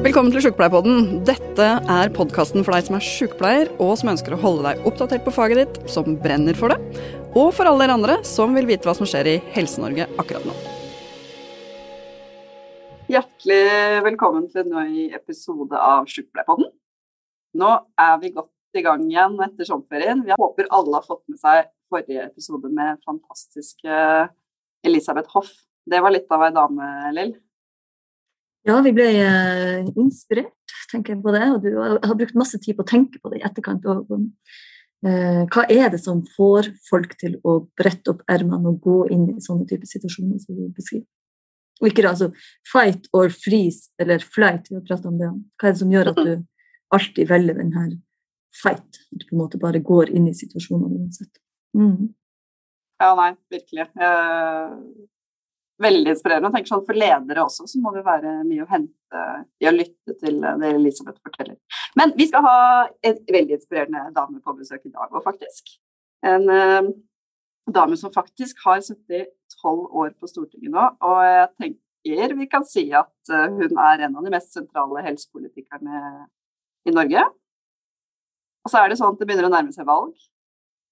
Velkommen til Sjukepleierpodden. Dette er podkasten for deg som er sjukepleier, og som ønsker å holde deg oppdatert på faget ditt, som brenner for det, og for alle dere andre som vil vite hva som skjer i Helse-Norge akkurat nå. Hjertelig velkommen til en ny episode av Sjukepleierpodden. Nå er vi godt i gang igjen etter sommerferien. Vi håper alle har fått med seg forrige episode med fantastiske Elisabeth Hoff. Det var litt av ei dame, Lill. Ja, vi ble eh, inspirert, tenker jeg på det. Og du har brukt masse tid på å tenke på det i etterkant. Og, eh, hva er det som får folk til å brette opp ermene og gå inn i sånne typer situasjoner som du beskriver? Og ikke altså fight or freeze eller flight, vi har pratet om det. Hva er det som gjør at du alltid velger den her fight? At du på en måte bare går inn i situasjonene uansett. Mm. Ja, nei, virkelig. Uh veldig inspirerende. Jeg tenker sånn For ledere også så må det være mye å hente i å lytte til det Elisabeth forteller. Men vi skal ha en veldig inspirerende dame på besøk i dag òg, faktisk. En eh, dame som faktisk har sittet tolv år på Stortinget nå. Og jeg tenker vi kan si at uh, hun er en av de mest sentrale helsepolitikerne i Norge. Og så er det sånn at det begynner å nærme seg valg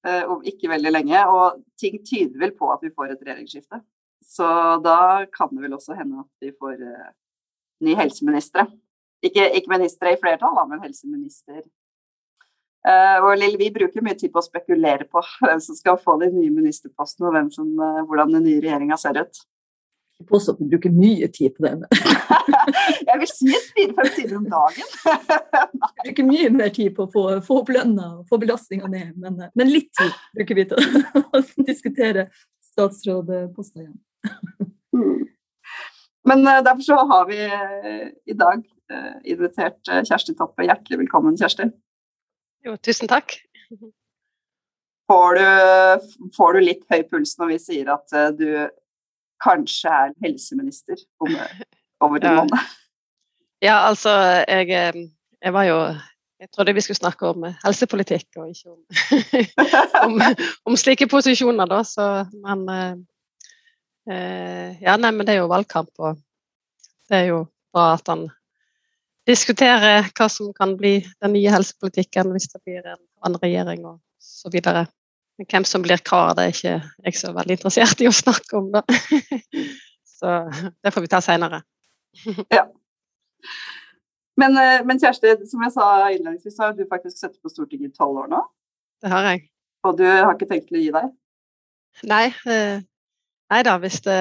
uh, om ikke veldig lenge, og ting tyder vel på at vi får et regjeringsskifte. Så da kan det vel også hende at vi får uh, ny helseministre. Ikke, ikke ministre i flertall, da, men helseminister. Uh, og Lill, vi bruker mye tid på å spekulere på hvem som skal få de nye ministerpostene, og som, uh, hvordan den nye regjeringa ser ut. Jeg påstår at vi bruker mye tid på det. jeg vil si fire-fem timer om dagen. Vi bruker mye mer tid på å få, få opp lønna og få belastninga ned, men, men, litt tid bruker vi til å diskutere statsrådposter igjen. Men uh, derfor så har vi uh, i dag uh, invitert Kjersti Toppe. Hjertelig velkommen, Kjersti. Jo, tusen takk. Får du, får du litt høy puls når vi sier at du kanskje er helseminister om, over en måned? Ja, altså jeg, jeg var jo jeg trodde vi skulle snakke om helsepolitikk og ikke om, om, om slike posisjoner, da. Så, men Eh, ja, nei, men det er jo valgkamp, og det er jo bra at han diskuterer hva som kan bli den nye helsepolitikken hvis det blir en annen regjering og så videre. Men hvem som blir hva, det er ikke jeg så veldig interessert i å snakke om, da. Så det får vi ta seinere. Ja. Men, eh, men, Kjersti, som jeg sa innledningsvis, har du faktisk sittet på Stortinget i tolv år nå? Det har jeg. Og du har ikke tenkt til å gi deg? Nei, eh, Nei da, hvis det,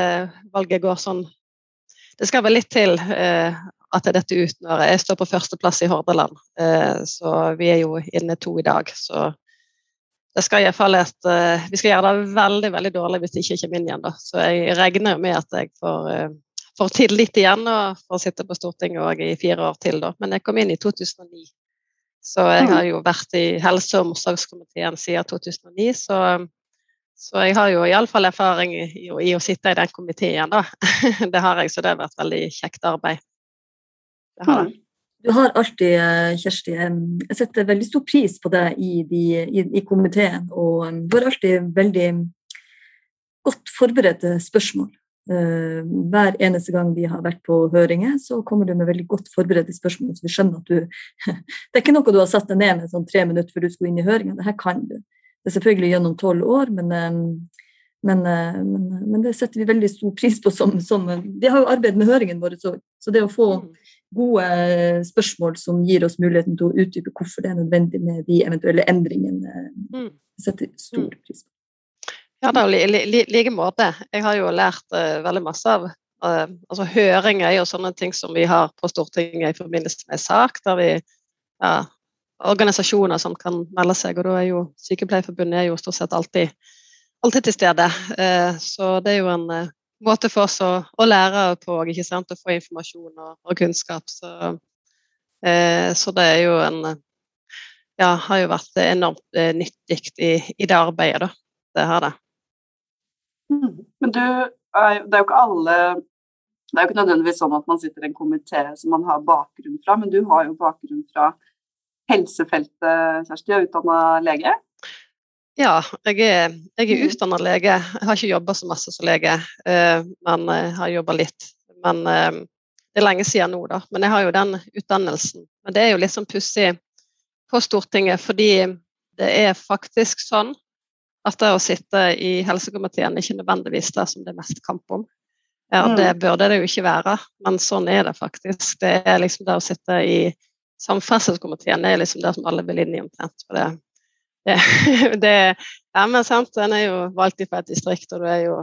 valget går sånn Det skal vel litt til eh, at dette ut når jeg står på førsteplass i Hordaland. Eh, så vi er jo inne to i dag. Så det skal iallfall et eh, Vi skal gjøre det veldig veldig dårlig hvis det ikke kommer inn igjen. da. Så jeg regner med at jeg får, eh, får tillit igjen og får sitte på Stortinget òg i fire år til. da. Men jeg kom inn i 2009. Så jeg har jo vært i helse- og omsorgskomiteen siden 2009. så så jeg har jo iallfall erfaring i, i, å sitte i den komiteen, da. Det har jeg, så det har vært veldig kjekt arbeid. Det har jeg. Du har alltid, eh, Kjersti, jeg setter veldig stor pris på deg i, de, i, i komiteen. Og du har alltid veldig godt forberedte spørsmål. Eh, hver eneste gang vi har vært på høringer, så kommer du med veldig godt forberedte spørsmål, så vi skjønner at du Det er ikke noe du har satt deg ned med sånn tre minutter før du skulle inn i høringa, det her kan du. Det er selvfølgelig gjennom tolv år, men, eh, men, eh, men, men, det setter vi veldig stor pris på. Som, som Vi har jo arbeidet med høringen vår, så, så, det å få mm. gode spørsmål som gir oss muligheten til å utdype hvorfor det er nødvendig med de eventuelle endringene, mm. setter stor mm. pris på. Ja, da, i li, li, like måte. Jeg har jo lært uh, veldig masse av uh, altså Høringer og sånne ting som vi har på Stortinget i forbindelse med sak, der vi ja, organisasjoner som kan melde seg, og da er jo Sykepleierforbundet er jo stort sett alltid, alltid til stede. Eh, så det er jo en eh, måte for oss å, å lære på, ikke sant? å få informasjon og, og kunnskap. Så, eh, så, det er jo en Ja, har jo vært enormt nyttig i, i det arbeidet, da. Det har det. Mm. Men du, det er jo ikke alle det er jo ikke nødvendigvis sånn at man sitter i en komité som man har bakgrunn fra, men du har jo bakgrunn fra helsefeltet, Kjersti, er utdanna lege? Ja, jeg er, jeg er mm. utdanna lege. Jeg har ikke jobba så masse som lege, eh, men jeg har jobba litt. Men eh, det er lenge siden nå, da, men jeg har jo den utdannelsen. Men det er jo litt sånn pussig på Stortinget, fordi det er faktisk sånn at det å sitte i helsekomiteen ikke nødvendigvis det som det er mest kamp om. Ja, mm. det burde det jo ikke være, men sånn er det faktisk. Det er liksom det å sitte i samferdselskomiteen er liksom det som alle vil inn i omtrent. For det, det, det Ja, men sant, en er jo valgt fra et distrikt, og du er jo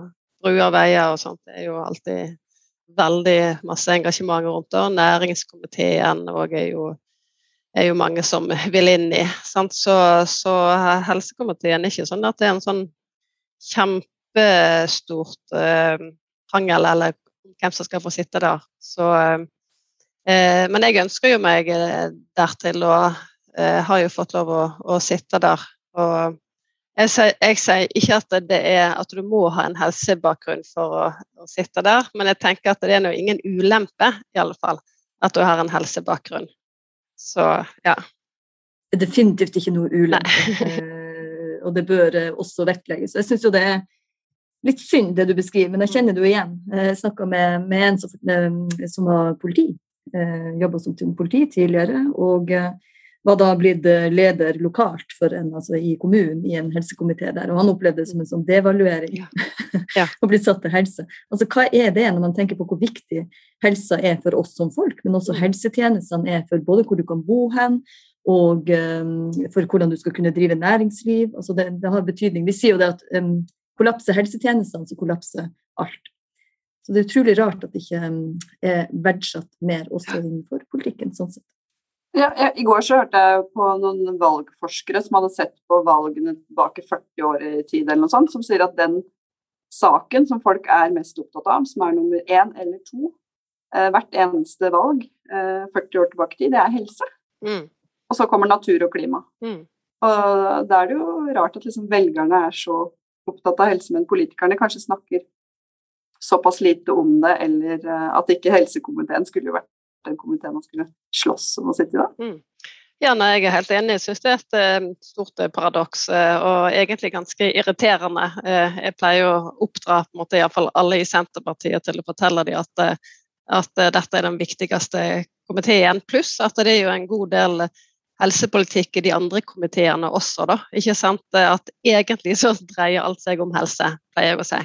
bruer og veier og sånt. Det er jo alltid veldig masse engasjement rundt det. Næringskomiteen òg er jo er jo mange som vil inn i. Så, så, helsekomiteen er ikke sånn at det er en sånn kjempestort eh, krangel eller hvem som skal få sitte der. Så, eh, men jeg ønsker jo meg eh, dertil og eh, har jo fått lov å, å sitte der. Og jeg sier, jeg sier, ikke at det er at du må ha en helsebakgrunn for å, å sitte der, men jeg tenker at det er noe ingen ulempe i alle fall at du har en helsebakgrunn. Så ja. Definitivt ikke noe ulempe. Eh, og det bør eh, også vektlegges. Jeg syns jo det er litt synd det du beskriver, men jeg kjenner det jo igjen. Jeg snakka med, med, en som, eh, som var politi. Jobba som politi tidligere. og var da blitt leder lokalt for en, altså i kommunen i en helsekomité der. Og han opplevde det som en sånn devaluering ja. Ja. å bli satt til helse. Altså Hva er det når man tenker på hvor viktig helsa er for oss som folk, men også mm. helsetjenestene er for både hvor du kan bo hen, og um, for hvordan du skal kunne drive næringsliv. Altså det, det har betydning. Vi sier jo det at um, kollapser helsetjenestene, så kollapser alt. Så det er utrolig rart at det ikke um, er verdsatt mer også innenfor politikken. sånn sett. Ja, jeg, I går så hørte jeg på noen valgforskere som hadde sett på valgene tilbake 40 år i tid, eller noe sånt, som sier at den saken som folk er mest opptatt av, som er nummer én eller to eh, hvert eneste valg eh, 40 år tilbake i tid, det er helse. Mm. Og så kommer natur og klima. Mm. Og da er det jo rart at liksom velgerne er så opptatt av helse, men politikerne kanskje snakker såpass lite om det, eller eh, at ikke helsekomiteen skulle vært den komiteen man skulle slåss om å sitte i da. Mm. Ja, nei, jeg er helt enig. Jeg syns det er et uh, stort uh, paradoks, og egentlig ganske irriterende. jeg pleier å oppdra på en måte, i fall alle i Senterpartiet til å fortelle dem at, at dette er den viktigste komiteen, pluss at det er jo en god del helsepolitikk i de andre komiteene også, da. Ikke sant? At egentlig så dreier alt seg om helse, pleier jeg å si.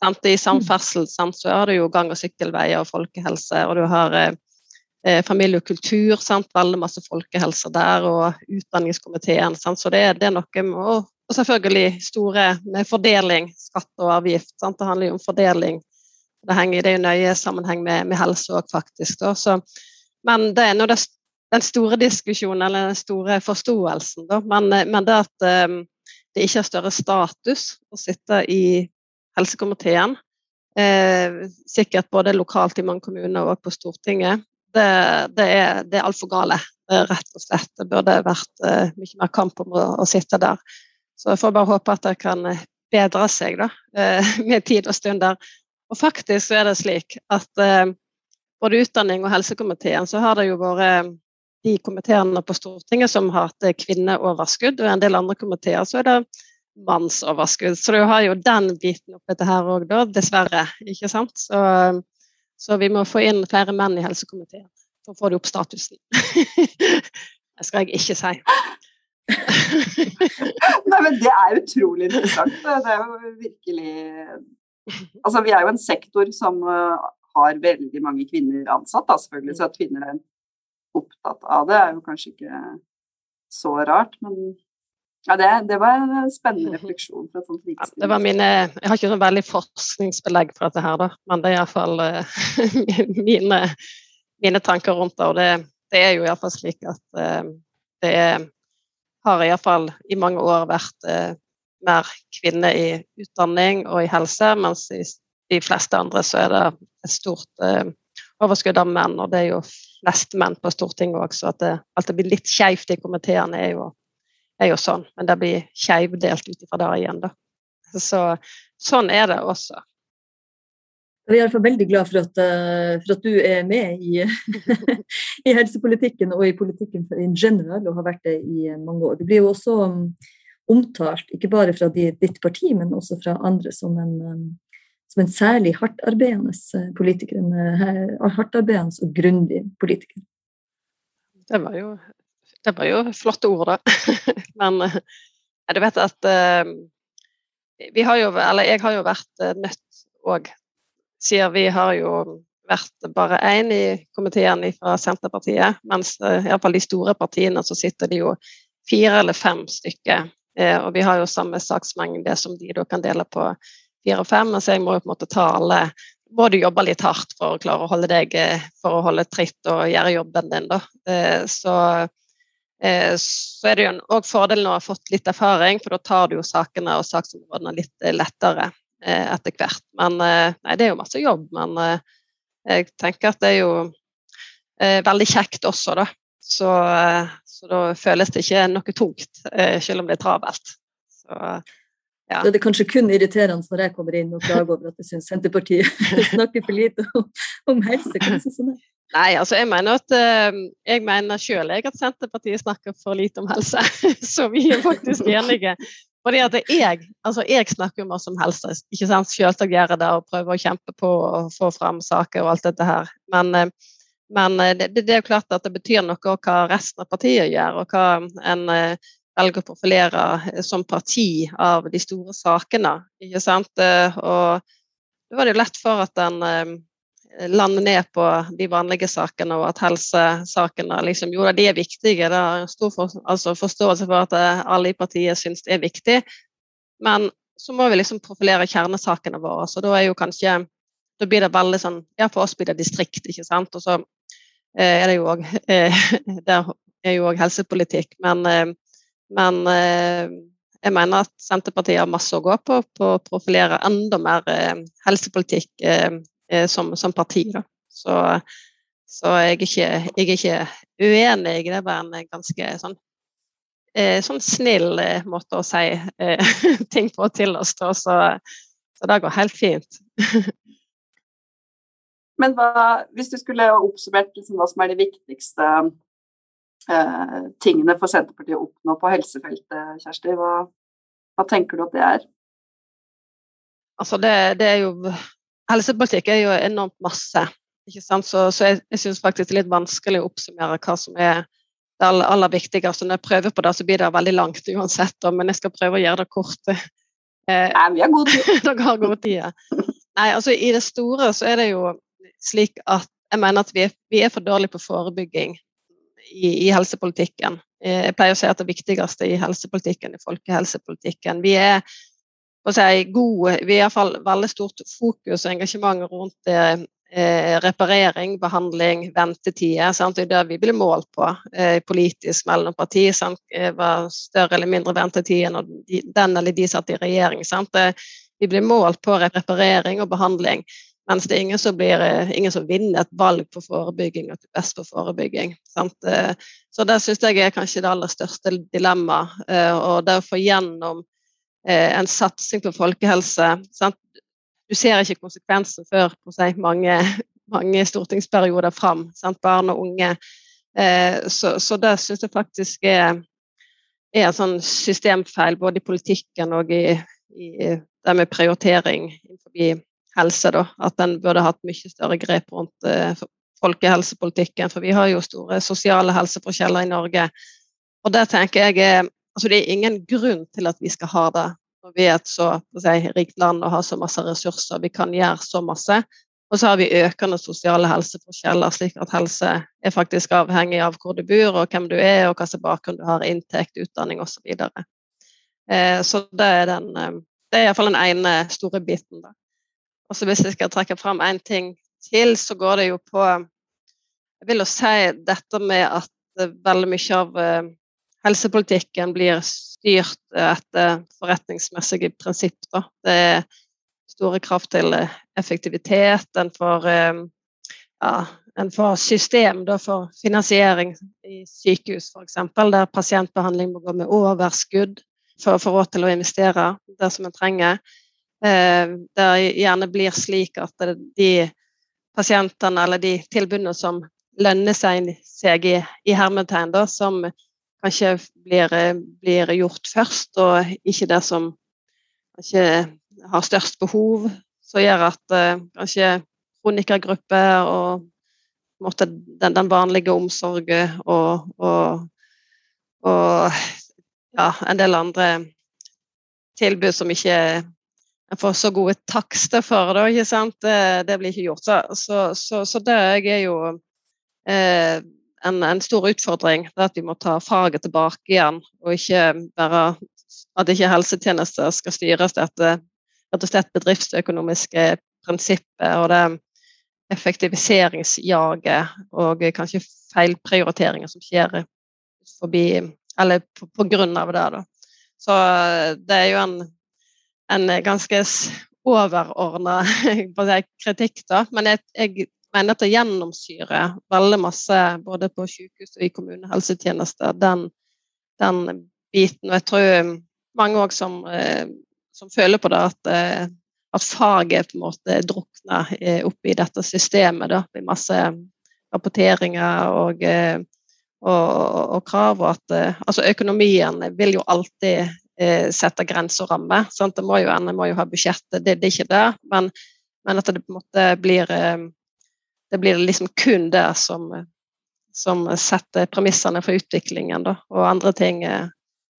Sant? I samferdsel sant? så har du jo gang- og sykkelveier og folkehelse, og du har eh, familie og kultur, sant? veldig masse folkehelse der, og utdanningskomiteen. Sant? Så det, det, er noe med og, og selvfølgelig store med fordeling, skatt og avgift. Sant? Det handler jo om fordeling. Det, henger, det er jo nøye sammenheng med, med helse òg, faktisk. Så, men det er nå den store diskusjonen, eller den store forståelsen, da. Men, men det at um, det ikke har større status å sitte i helsekomiteen, eh, sikkert både lokalt i mange kommuner og på Stortinget, det, det er, det er altfor gale, rett og slett. Det burde vært eh, mye mer kamp om å, å, sitte der. Så jeg får bare håpe at det kan bedre seg da, eh, med tid og stunder. Og faktisk så er det slik at uh, både utdanning og helsekomiteen så har det jo vært de komiteene på Stortinget som har hatt kvinneoverskudd, og en del andre komiteer så er det mannsoverskudd. Så du har jo den biten oppi dette her òg, dessverre. ikke sant? Så så vi må få inn flere menn i helsekomiteen for å få det opp statusen. det skal jeg ikke si. Nei, men det er utrolig interessant. Det er jo virkelig Altså, vi er jo en sektor som uh, har veldig mange kvinner ansatt, da, selvfølgelig. Så at kvinner er opptatt av det, er jo kanskje ikke så rart. Men ja, det, det, var en spennende refleksjon. fra sånt ja, det var mine, Jeg har ikke noe veldig forskningsbelegg for dette, her, da, men det er iallfall uh, mine, mine tanker rundt det. Og det, det er jo iallfall slik at uh, det er, har iallfall i mange år vært uh, mer kvinner i utdanning og i helse, mens i de fleste andre så er det et stort uh, overskudd av menn. Og det er jo flest menn på Stortinget også, at det, at det blir litt skeivt i komiteene er jo er jo sånn, men det blir skeivdelt ut ifra det igjen, da. Så sånn er det også. Vi er iallfall veldig glad for at, eh, for at, du er med i, i, helsepolitikken og i politikken in general, og har vært det i mange år. Du blir jo også um, omtalt, ikke bare fra ditt parti, men også fra andre, som en, um, som en særlig hardtarbeidende politiker. En hardtarbeidende og grundig politiker. Det var jo, det var jo flotte ord, da. Men du vet at vi har jo, eller jeg har jo vært nødt òg, siden vi har jo vært bare én i komiteen fra Senterpartiet, mens iallfall de store partiene så sitter de jo fire eller fem stykker. Eh, og vi har jo samme saksmengde som de da kan dele på fire og fem, så jeg må jo på en måte ta alle må du jobbe litt hardt for å klare å holde deg eh, for å holde tritt og gjøre jobben din. Da. Så, så er det jo òg fordelen å ha fått litt erfaring, for da tar du jo sakene og saksområdene litt lettere etter hvert. Men nei, det er jo masse jobb, men jeg tenker at det er jo eh, veldig kjekt også, da. Så, eh, så, da føles det ikke noe tungt, eh, selv om det er travelt. Så, ja. Det er kanskje kun irriterende når jeg kommer inn og klager over at jeg syns Senterpartiet snakker for lite om, om helse. Kanskje sånn du Nei, altså jeg mener at jeg mener sjøl at Senterpartiet snakker for lite om helse. Så vi er faktisk enige. Fordi at jeg, altså jeg snakker jo masse om helse, ikke sant? selvsagt gjør jeg det og prøver å kjempe på å få fram saker og alt dette her. Men, eh, men eh, det, det, er jo klart at det betyr noe hva resten av partiet gjør, og hva en eh, velger å profilere som parti av de store sakene. ikke sant? Og da var det jo lett for at en lande ned på de vanlige sakene, og at helsesakene liksom, jo, de er viktige. Det er stor for, altså forståelse for at eh, alle i partiet syns det er viktig. Men så må vi liksom profilere kjernesakene våre. Så da er jo kanskje Da blir det veldig sånn Ja, for oss blir det distrikt, ikke sant. Og så eh, er det jo òg eh, Der er jo òg helsepolitikk. Men, eh, men eh, jeg mener at Senterpartiet har masse å gå på på å profilere enda mer eh, helsepolitikk som, som parti. Da. Så, så jeg, er ikke, jeg, er ikke, uenig. Det er bare en ganske sånn, eh, sånn snill eh, måte å si ting på til oss. Da. Så, så det går helt fint. Men hva, hvis du skulle oppsummert liksom, hva som er de viktigste eh, tingene for Senterpartiet å oppnå på helsefeltet, Kjersti, hva, hva tenker du at det er? Altså det, det, er jo helsepolitikk er jo enormt masse. ikke sant? Så, så jeg, jeg syns faktisk det er litt vanskelig å oppsummere hva som er det aller, aller viktigste. Når jeg prøver på det, så blir det veldig langt uansett, men jeg skal prøve å gjøre det kort. Eh, Nei, vi har god tid. Dere har god tid, ja. Nei, altså I det store så er det jo slik at jeg mener at vi er, vi er for dårlige på forebygging i, i, helsepolitikken. Eh, jeg pleier å si at det viktigste i helsepolitikken er folkehelsepolitikken. Vi er si, gode Vi har iallfall veldig stort fokus og engasjement rundt eh, reparering, behandling, ventetider. Sant? Det er det vi blir målt på eh, politisk mellom partier. Sant? Eh, var større eller mindre ventetid når de, den eller de satt i regjering. Sant? Vi blir målt på reparering og behandling. Mens det er ingen som, blir, eh, ingen som vinner et valg på forebygging og til best på forebygging. Sant? Eh, så det syns jeg er kanskje det aller største dilemmaet. Og det å få gjennom Eh, en satsing på folkehelse. Sant? Du ser ikke konsekvensen før seg, mange, mange stortingsperioder fram. Sant? Barn og unge. Eh, så, så det syns jeg faktisk er, er en sånn systemfeil, både i politikken og i, i det med prioritering innenfor helse. Da. At en burde hatt mye større grep rundt uh, folkehelsepolitikken. For vi har jo store sosiale helseforskjeller i Norge. Og det tenker jeg er Altså, det er ingen grunn til at vi skal ha det når vi er et så si, rikt land og har så masse ressurser. Vi kan gjøre så masse. Og så har vi økende sosiale helseforskjeller, slik at helse er faktisk avhengig av hvor du bor, og hvem du er, og hva slags bakgrunn du har, inntekt, utdanning osv. Så, eh, så det er den eh, det er iallfall den ene store biten. Da. Og så hvis jeg skal trekke fram én ting til, så går det jo på Jeg vil jo si dette med at veldig mye av eh, helsepolitikken blir styrt etter forretningsmessige prinsipper. Det er store krav til effektivitet. En får, eh, ja, en får system for finansiering i sykehus, f.eks., der pasientbehandling må gå med overskudd for å få råd til å investere det som en trenger. Eh, det gjerne blir slik at de pasientene eller de tilbudene som lønner seg i, i hermetegn, da, som kanskje blir, eh, blir, gjort først, og ikke det som kanskje har størst behov. som gjør at uh, kanskje kronikergrupper og måte, den, den, vanlige omsorgen og, og, og ja, en del andre tilbud som ikke en får så gode takster for. Da, ikke sant? Det, det blir ikke gjort. Så, så, så, så det er jo eh, en, en, stor utfordring. Det at vi må ta faget tilbake igjen, og ikke bare at ikke helsetjenester skal styres etter rett og slett bedriftsøkonomiske prinsipper og det effektiviseringsjaget og kanskje feilprioriteringer som skjer forbi, eller på, på grunn av det. Da. Så det er jo en, en ganske overordna kritikk, da. Men jeg, jeg, mener at det gjennomsyrer veldig masse både på sykehus og i kommunehelsetjenester, den, den biten. Og jeg tror mange òg som, eh, som, føler på det, at, eh, at faget på en måte drukner eh, oppi dette systemet. Da, med masse rapporteringer og, og, og krav. Og at altså økonomien vil jo alltid sette grenser og rammer. Sant? Det må jo, en må jo ha budsjettet, det, det, er ikke det. Men, men at det på en måte blir det blir liksom kun det som, som setter premissene for utviklingen. Da. Og andre ting eh,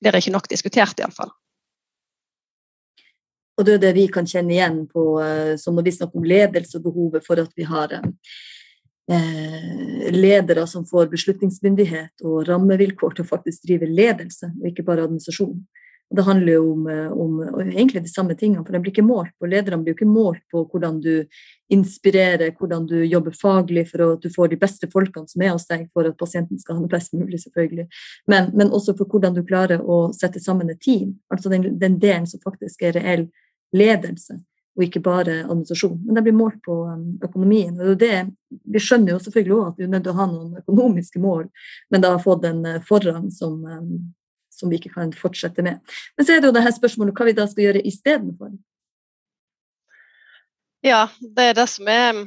blir ikke nok diskutert, iallfall. Og det er det vi kan kjenne igjen på, eh, som når vi snakker om ledelse og behovet for at vi har eh, ledere som får beslutningsmyndighet og rammevilkår til å faktisk drive ledelse, og ikke bare administrasjon. Det handler jo om, eh, om, egentlig de samme tingene, for de blir ikke målt på. Lederne blir ikke målt på hvordan du inspirerer, hvordan du jobber faglig for at du får de beste folkene som er hos deg, for at pasienten skal ha det best mulig, selvfølgelig. Men, men også for hvordan du klarer å sette sammen et team. Altså den, den delen som faktisk er reell ledelse, og ikke bare administrasjon. Men det blir målt på um, økonomien. og det, Vi skjønner jo selvfølgelig òg at vi er nødt til å ha noen økonomiske mål, men det har fått en uh, forrang som um, som vi ikke kan fortsette med. Men så er det jo det her spørsmålet hva vi da skal gjøre istedenfor. Ja, det er det som er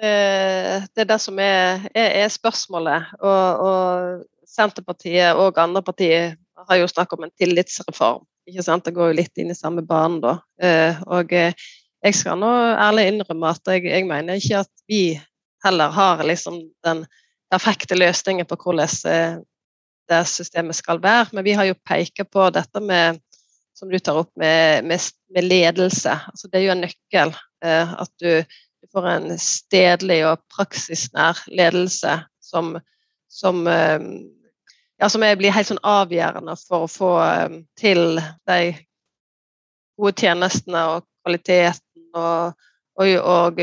eh, det er det som er, er, er spørsmålet. Og, og, Senterpartiet og andre partier har jo snakket om en tillitsreform. ikke sant? Det går jo litt inn i samme bane da. Eh, og eh, jeg skal nå ærlig innrømme at jeg, jeg mener ikke at vi heller har liksom den perfekte løsningen på hvordan det systemet skal være. Men vi har jo pekt på dette med som du tar opp med, med, med ledelse. Altså, det er jo en nøkkel eh, at du, du, får en stedlig og praksisnær ledelse som, som, eh, ja, som blir helt sånn avgjørende for å få eh, til de gode tjenestene og kvaliteten, og, og, og,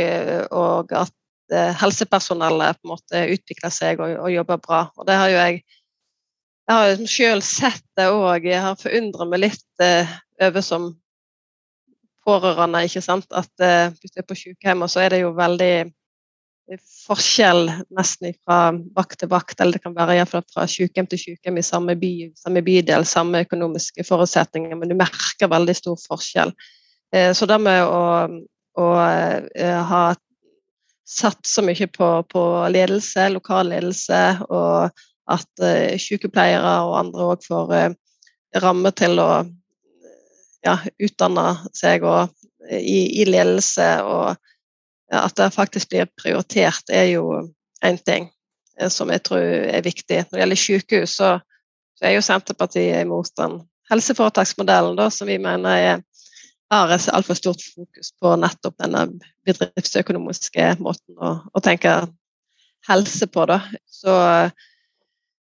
og at eh, helsepersonellet på en måte utvikler seg og jobber bra. Og det har jo jeg jeg har liksom sjøl sett det òg. Jeg har forundra meg litt eh, over som pårørende, ikke sant. At eh, på sykehjem, så er det jo veldig forskjell nesten fra vakt til vakt, eller det kan være iallfall fra sykehjem til sykehjem i samme by, samme bydel, samme økonomiske forutsetninger, men du merker veldig stor forskjell. Eh, så det med å, å eh, ha satt så mye på, på ledelse, lokalledelse og at uh, sykepleiere og andre òg får uh, ramme til å ja, utdanne seg og, i, i, ledelse, og at det faktisk blir prioritert, er jo én ting som jeg tror er viktig. Når det gjelder sykehus, så, så er jo Senterpartiet imot den helseforetaksmodellen, da, som vi mener er, har et altfor stort fokus på nettopp denne bedriftsøkonomiske måten å, å tenke helse på. Da. Så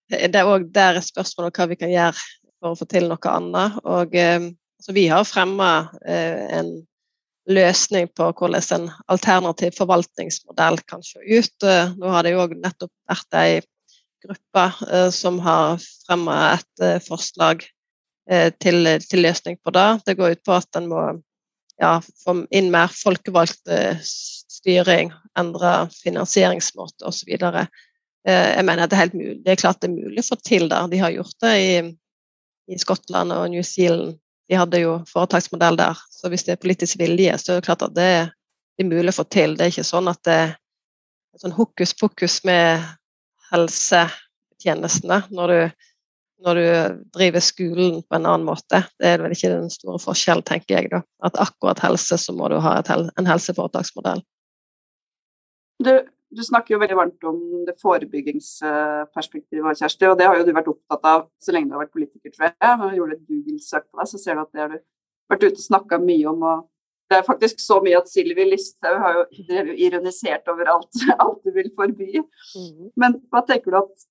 det er òg der er spørsmålet hva vi kan gjøre for å få til noe annet. Og, eh, så vi har fremma eh, en løsning på hvordan en alternativ forvaltningsmodell kan se ut. Eh, nå har det jo nettopp vært ei gruppe som har fremma et forslag til, til, løsning på det. Det går ut på at en må ja, få inn mer folkevalgt styring, endre finansieringsmåte osv. Eh, jeg mener at det er, helt mulig, det er klart det er mulig å få til der. De har gjort det i, i Skottland og New Zealand. De hadde jo foretaksmodell der. Så hvis det er politisk vilje, så er det klart at det det er mulig å få til. Det er ikke sånn at det er sånn hokus pokus med helsetjenestene. Når du når du driver skolen på en annen måte. Det er vel ikke den store forskjellen, tenker jeg. da. At akkurat helse, så må du ha hel en helseforetaksmodell. Du, du, snakker jo veldig varmt om det forebyggingsperspektivet, Kjersti, og det har jo du vært opptatt av så lenge du har vært politiker, tror jeg. Når du gjorde et Google-søk på deg, så ser du at det har du vært ute og snakka mye om. og det er faktisk så mye at Sylvi Listhaug har jo ironisert over alt, alt du vil forby. Mm. Men hva tenker du at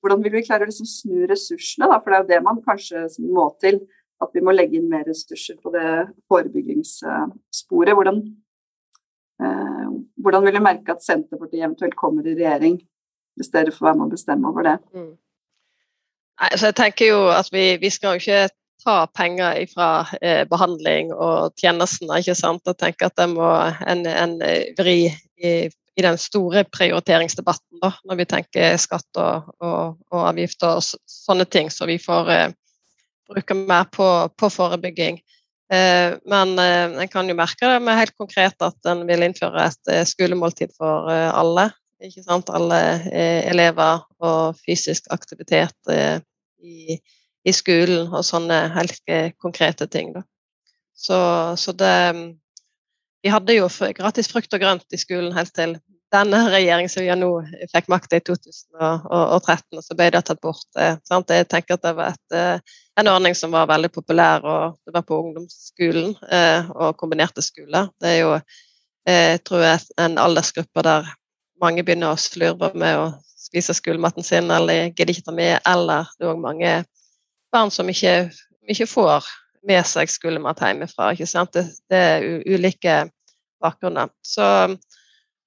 hvordan vil vi klare å liksom snu ressursene? Da? For det er jo det man kanskje må til. At vi må legge inn mer ressurser på det forebyggingssporet. Hvordan, hvordan vil du merke at Senterpartiet eventuelt kommer i regjering, hvis dere får være med å bestemme over det? Mm. Nei, så jeg tenker jo at vi, vi skal jo ikke ta penger fra eh, behandling og tjenestene. ikke sant? Og tenker at det må en, en vri i i den store prioriteringsdebatten da, når vi tenker skatt og, og, og avgifter og sånne ting, så vi får eh, bruke mer på, på forebygging. Eh, men eh, en kan jo merke det med helt konkret at en vil innføre et eh, skolemåltid for alle. Ikke sant? Alle elever og fysisk aktivitet i, i, skolen og sånne helt konkrete ting. Da. Så, så det vi hadde jo gratis frukt og grønt i skolen helt til denne regjeringen som vi nå fikk makta i 2013, og så ble det tatt bort. Eh, sant? Jeg tenker at det var et, eh, en ordning som var veldig populær, og det var på ungdomsskolen eh, og kombinerte skoler. Det er jo, jeg tror jeg, en aldersgruppe der mange begynner å slurve med å spise skolematen sin, eller gidder ikke ta med, eller det er òg mange barn som ikke, ikke får med seg skolemat hjemmefra. Ikke sant? Det, det er ulike bakgrunner. Så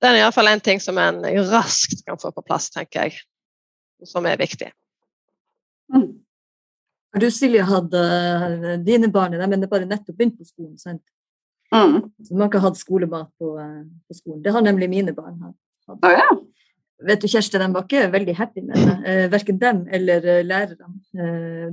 det er iallfall en ting som en raskt kan få på plass, tenker jeg, som er viktig. Mm. Du, Silje, hatt uh, dine barn de mener bare nettopp begynt på skolen, sant? Mm. Så de har ikke hatt skolemat på, uh, på, skolen. Det har nemlig mine barn hatt. Oh, ja. Vet du, Kjersti, de var ikke veldig happy med det. Eh, verken dem eller lærerne.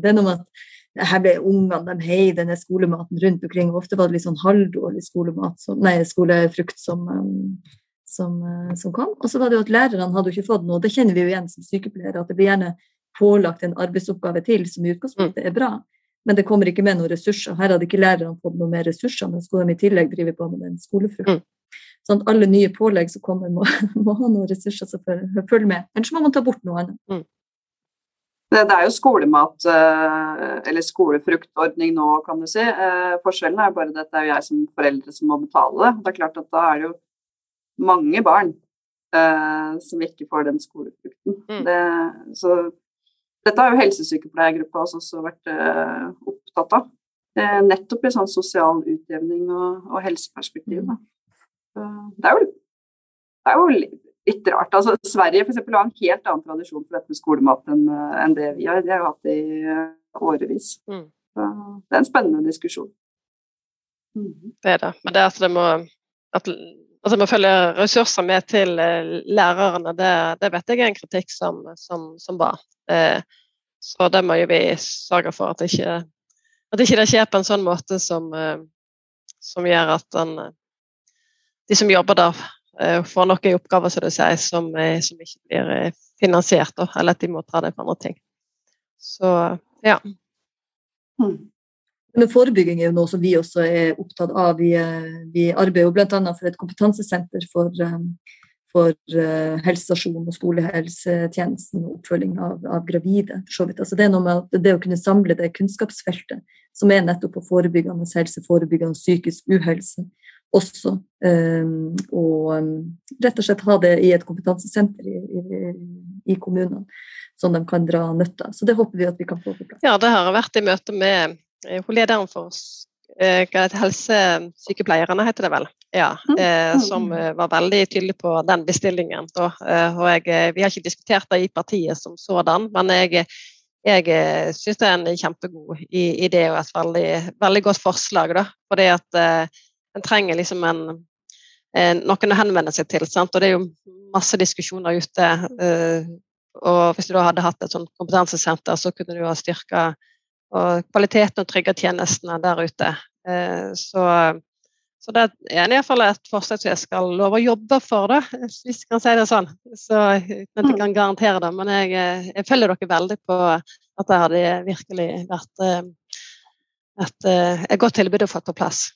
det er noe med at her ble ungene de heiv denne skolematen rundt omkring. Ofte var det litt sånn halvdårlig skolemat, som, nei, skolefrukt som, um, som, uh, som, kom. Og så var det jo at lærerne hadde jo ikke fått noe. Det kjenner vi jo igjen som sykepleiere, at det blir gjerne pålagt en arbeidsoppgave til som i utgangspunktet er bra. Men det kommer ikke med noen ressurser. Her hadde ikke lærerne fått noe mer ressurser, men skulle de i tillegg drive på med den skolefrukten. Mm. Sånn at alle nye pålegg som kommer, må, må ha noen ressurser som følger med. Ellers må man ta bort noe annet. Mm. Det, er jo skolemat, eh, eller skolefruktordning nå, kan du si. Eh, forskjellen er bare at det er jo jeg som foreldre som må betale det. Det er klart at da er det jo mange barn eh, som ikke får den skolefrukten. Mm. Det, så dette har jo helsesykepleiergruppa også vært opptatt av. nettopp i sånn sosial utjevning og, og helseperspektiv. Da. Det er jo, det er jo litt rart. Altså, Sverige for eksempel, har en helt annen tradisjon for dette med skolemat enn, en det vi har. De har jo hatt det i uh, årevis. Mm. det er en spennende diskusjon. Mm. Det er det. Men det er at det må, at, at man må følge ressurser med til uh, lærerne, det, det, vet jeg er en kritikk som, som, som var. Eh, så det må jo vi sørge for at, ikke, at ikke det skjer på en sånn måte som, som gjør at den, de som jobber der, Eh, får noen oppgaver som, sier, som, eh, som, ikke blir eh, finansiert, eller at de må ta det på andre ting. Så ja. Hmm. Men forebygging er jo noe som vi også er opptatt av. Vi, vi arbeider jo bl.a. for et kompetansesenter for, for helsestasjon og skolehelsetjenesten og oppfølging av, av gravide. Altså det det å kunne samle det kunnskapsfeltet som er nettopp på forebyggende helse, forebyggende psykisk uhelse, også. Og rett og slett ha det i et kompetansesenter i, i, i kommunene som de kan dra nytte av. Så det håper vi at vi kan få på plass. Ja, det har vært i møte med eh, lederen for eh, helsesykepleierne, heter det vel. Ja, mm. eh, som mm. eh, var veldig tydelig på den bestillingen. Jeg, vi har ikke diskutert det i partiet som sådan, men jeg, jeg syns det er en kjempegod idé og et veldig, veldig godt forslag. Da. Fordi at en trenger liksom en, en, noen å henvende seg til. Sant? Og det er jo masse diskusjoner ute. Og hvis du da hadde hatt et sånt kompetansesenter, så kunne du ha styrka kvaliteten og trygge tjenestene der ute. Uh, så Så det er iallfall et forslag som jeg skal love å jobbe for, da, hvis jeg kan si det sånn. Så uten at jeg kan garantere det. Men jeg, jeg følger dere veldig på at det hadde virkelig vært et, et godt tilbud å få på plass.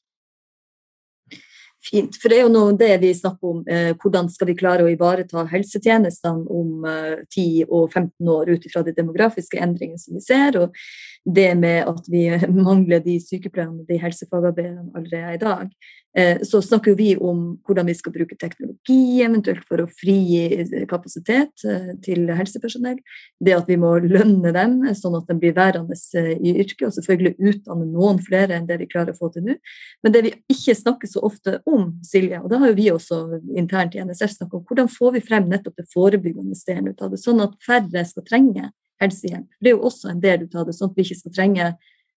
Fint. For det er jo noe det vi snakker om. Eh, hvordan skal vi klare å ivareta helsetjenestene om eh, 10 og 15 år ut ifra de demografiske endringene som vi ser, og det med at vi mangler de sykepleierne de helsefagarbeiderne allerede i dag. Eh, så snakker vi om hvordan vi skal bruke teknologi eventuelt for å frigi kapasitet eh, til helsepersonell. Det at vi må lønne dem sånn at de blir værende eh, i yrket, og selvfølgelig utdanne noen flere enn det vi klarer å få til nå. Men det vi ikke snakker så ofte om, Silje, og det har jo vi også internt i NSF snakket om, hvordan får vi frem nettopp det forebyggende delen ut av det, sånn at færre skal trenge helsehjelp. Det er jo også en del av det, sånn at vi ikke skal trenge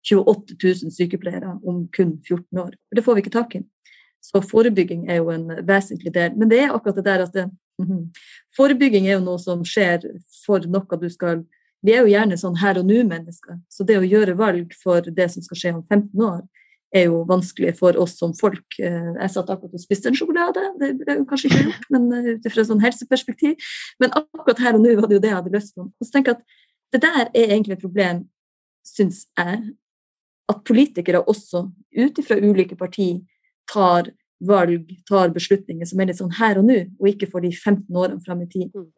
28 000 sykepleiere om kun 14 år. Det får vi ikke tak i. Så forebygging er jo en vesentlig del. Men det er akkurat det der at det, mm -hmm. Forebygging er jo noe som skjer for noe du skal Vi er jo gjerne sånn her og nå-mennesker. Så det å gjøre valg for det som skal skje om 15 år, er jo vanskelig for oss som folk. Eh, jeg satt akkurat og spiste en sjokolade, det ble jo kanskje ikke gjort, men eh, ut ifra sånn helseperspektiv. Men akkurat her og nå var det jo det jeg hadde lyst til. Og så tenker jeg at det der er egentlig et problem, syns jeg, at politikere også, ut ifra ulike partier, tar valg, tar beslutninger som er litt sånn her og nå, og ikke for de 15 årene fram i tid. Mm.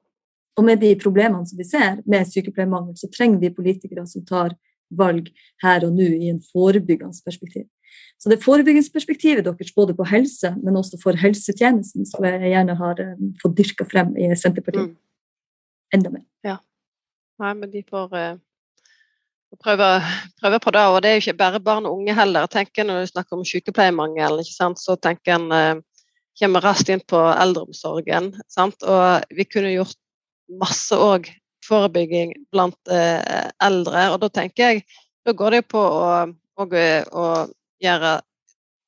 Og med de problemene som vi ser med sykepleiermangel, så trenger vi politikere som tar valg her og nå i en forebyggende perspektiv. Så det forebyggingsperspektivet deres både på helse, men også for helsetjenesten, som jeg gjerne har eh, fått dyrka frem i Senterpartiet. Mm. Enda mer. Ja. Nei, men de får uh prøve, prøve, på det. Og det er jo ikke bare barn og unge heller. Tenker Når du snakker om sykepleiermangel, så tenker en eh, kommer raskt inn på eldreomsorgen. Sant? Og vi kunne gjort masse òg forebygging blant eh, eldre. Og da tenker jeg da går det jo på å, å, å gjøre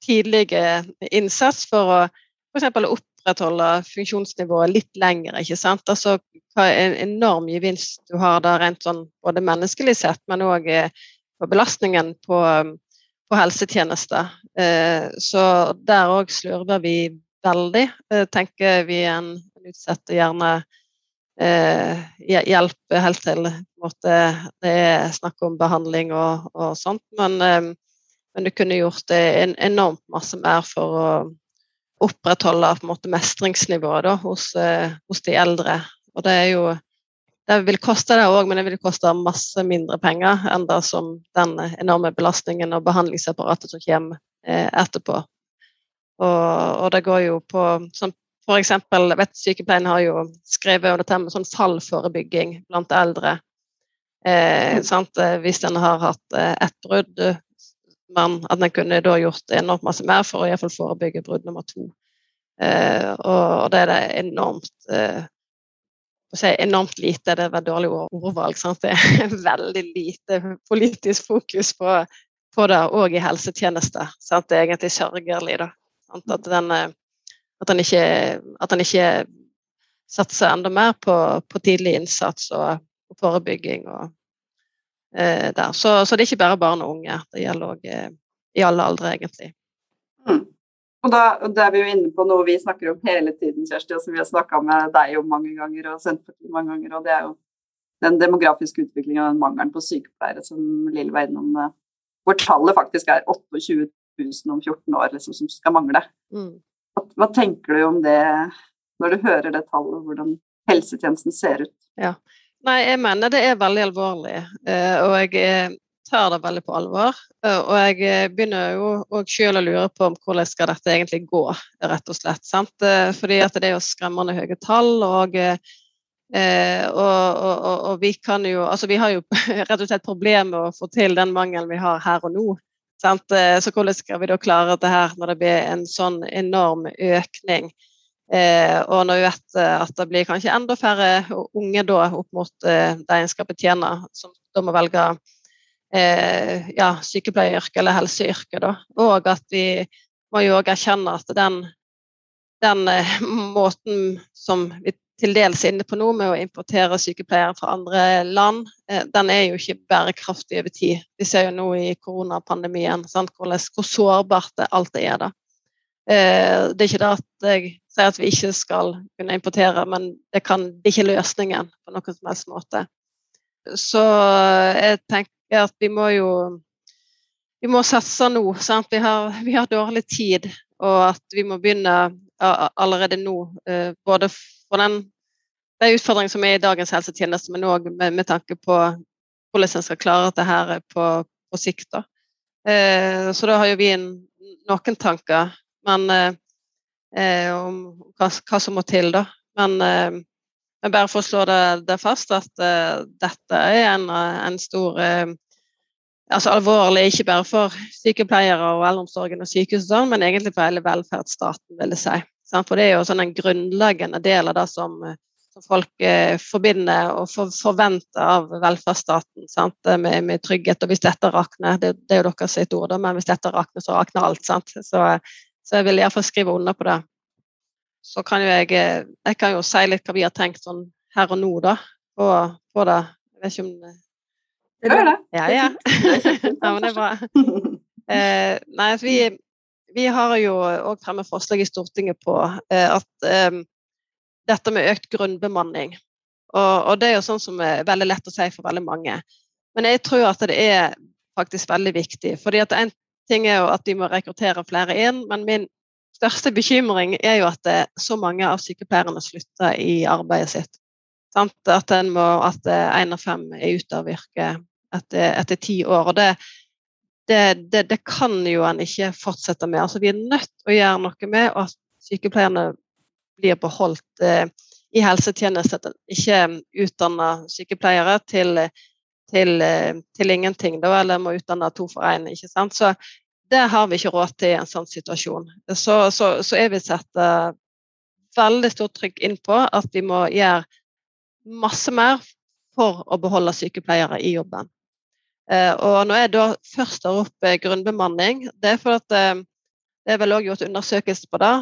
tidlige innsats for å f.eks. opprettholde funksjonsnivået litt lenger. ikke sant? Altså hva en enorm gevinst du har der rent sånn både menneskelig sett, men òg eh, på belastningen på, på helsetjenester. Eh, så der òg slurver vi veldig. Eh, tenker vi en, utsetter gjerne hjelp helt til måte, det er snakk om behandling og, og sånt, men, men du kunne gjort det en, enormt masse mer for å opprettholde måte mestringsnivået da, hos, hos de eldre og det er jo Det vil koste det òg, men det vil koste masse mindre penger enn det som den enorme belastningen og behandlingsapparatet som kommer eh, etterpå. Og, og, det går jo på sånn eksempel, vet Sykepleien har jo skrevet om dette med sånn fallforebygging blant eldre. Eh, eh Hvis en har hatt eh, ett brudd, men at en kunne da gjort enormt masse mer for å i fall forebygge brudd nummer to. Eh, og, og, det er det enormt eh, si, enormt lite, det var dårlig ordvalg. Sant? Det er veldig lite politisk fokus på, på det òg i helsetjenester. Sant? Det er egentlig sørgelig da. At den, eh, at den ikke, at den ikke satser enda mer på, på tidlig innsats og, og forebygging. Og, eh, der. Så, så, det er ikke bare barn og unge. Det gjelder òg eh, i alle aldre, egentlig. Og da, da, er vi jo inne på noe vi snakker om hele tiden, Kjersti, og som vi har snakka med deg om mange ganger, og Senterpartiet mange ganger, og det er jo den demografiske utviklingen og den mangelen på sykepleiere som Lill var innom, eh, hvor tallet faktisk er 28 000 om 14 år liksom, som skal mangle. Mm. Hva, hva, tenker du om det når du hører det tallet, hvordan helsetjenesten ser ut? Ja. Nei, jeg mener det er veldig alvorlig. Eh, og jeg tar det veldig på alvor. Eh, og jeg eh, begynner jo òg sjøl å lure på om hvordan skal dette egentlig gå, rett og slett. Sant? Eh, fordi at det er jo skremmende høye tall. og og, og, og, vi kan jo Altså, vi har jo rett og slett problemer med å få til den mangelen vi har her og nå. Sant? Så hvordan skal vi da klare dette her når det blir en sånn enorm økning? og når vi vet at det blir kanskje enda færre unge da opp mot det en skal betjene, som da må velge eh, ja, sykepleieryrket eller helseyrket. Og at vi må jo òg erkjenne at den, den eh, måten som vi til dels inne på nå, med å importere sykepleiere fra andre land, eh, den er jo ikke bærekraftig over tid. Vi ser jo nå i koronapandemien sant, hvor sårbart det alt er. da. Eh, det er ikke det at jeg sier at vi ikke skal kunne importere, men det, kan, det er ikke løsningen på noen som helst måte. Så jeg tenker at vi må jo vi må satse nå. Vi har, vi, har, dårlig tid, og at vi må begynne allerede nå. Eh, både for den, de utfordringene som er i dagens helsetjeneste, men òg med, med, tanke på hvordan en skal klare dette her på, på sikt. Da. Eh, så da har jo vi noen tanker men, eh, om hva, hva, som må til. Da. Men, men bare for å slå det, det fast at dette er en, en stor altså alvorlig ikke bare for sykepleiere og eldreomsorgen og sykehus, sånn, men egentlig for hele velferdsstaten, vil jeg si. For det er jo sånn en grunnleggende del av det som, som folk eh, forbinder og for, forventer av velferdsstaten. Med, med, trygghet. Og hvis dette rakner, det, det er jo deres ord, men hvis dette rakner, så rakner alt. Sant? Så, så jeg vil iallfall skrive under på det. Så kan jo jeg, eh, jeg kan jo si litt hva vi har tenkt sånn her og nå, da, på, på det. Jeg vet ikke om Gjør det. Ja, ja. ja, men det er bra. Eh, nei, altså, vi, vi, har jo òg fremmet forslag i Stortinget på eh, at eh, dette med økt grunnbemanning og, og, det er jo sånn som er veldig lett å si for veldig mange. Men jeg tror at det er faktisk veldig viktig. fordi at En ting er jo at de må rekruttere flere inn, men min største bekymring er jo at så mange av sykepleierne slutter i arbeidet sitt. Må, at én av fem er ute av yrket etter, etter ti år. og det, det, det, det, kan jo en ikke fortsette med. Altså, vi er nødt til å gjøre noe med at sykepleierne blir beholdt eh, i helsetjenesten. Ikke utdanne sykepleiere til, til, eh, til ingenting, da, eller må utdanne to for én. Det har vi ikke råd til i en sånn situasjon. Så, så, så jeg vil sette veldig stort trykk inn på at vi må gjøre masse mer for å beholde sykepleiere i jobben. Eh, og når jeg da først tar opp eh, grunnbemanning, det er fordi at eh, det er vel også gjort undersøkelse på det,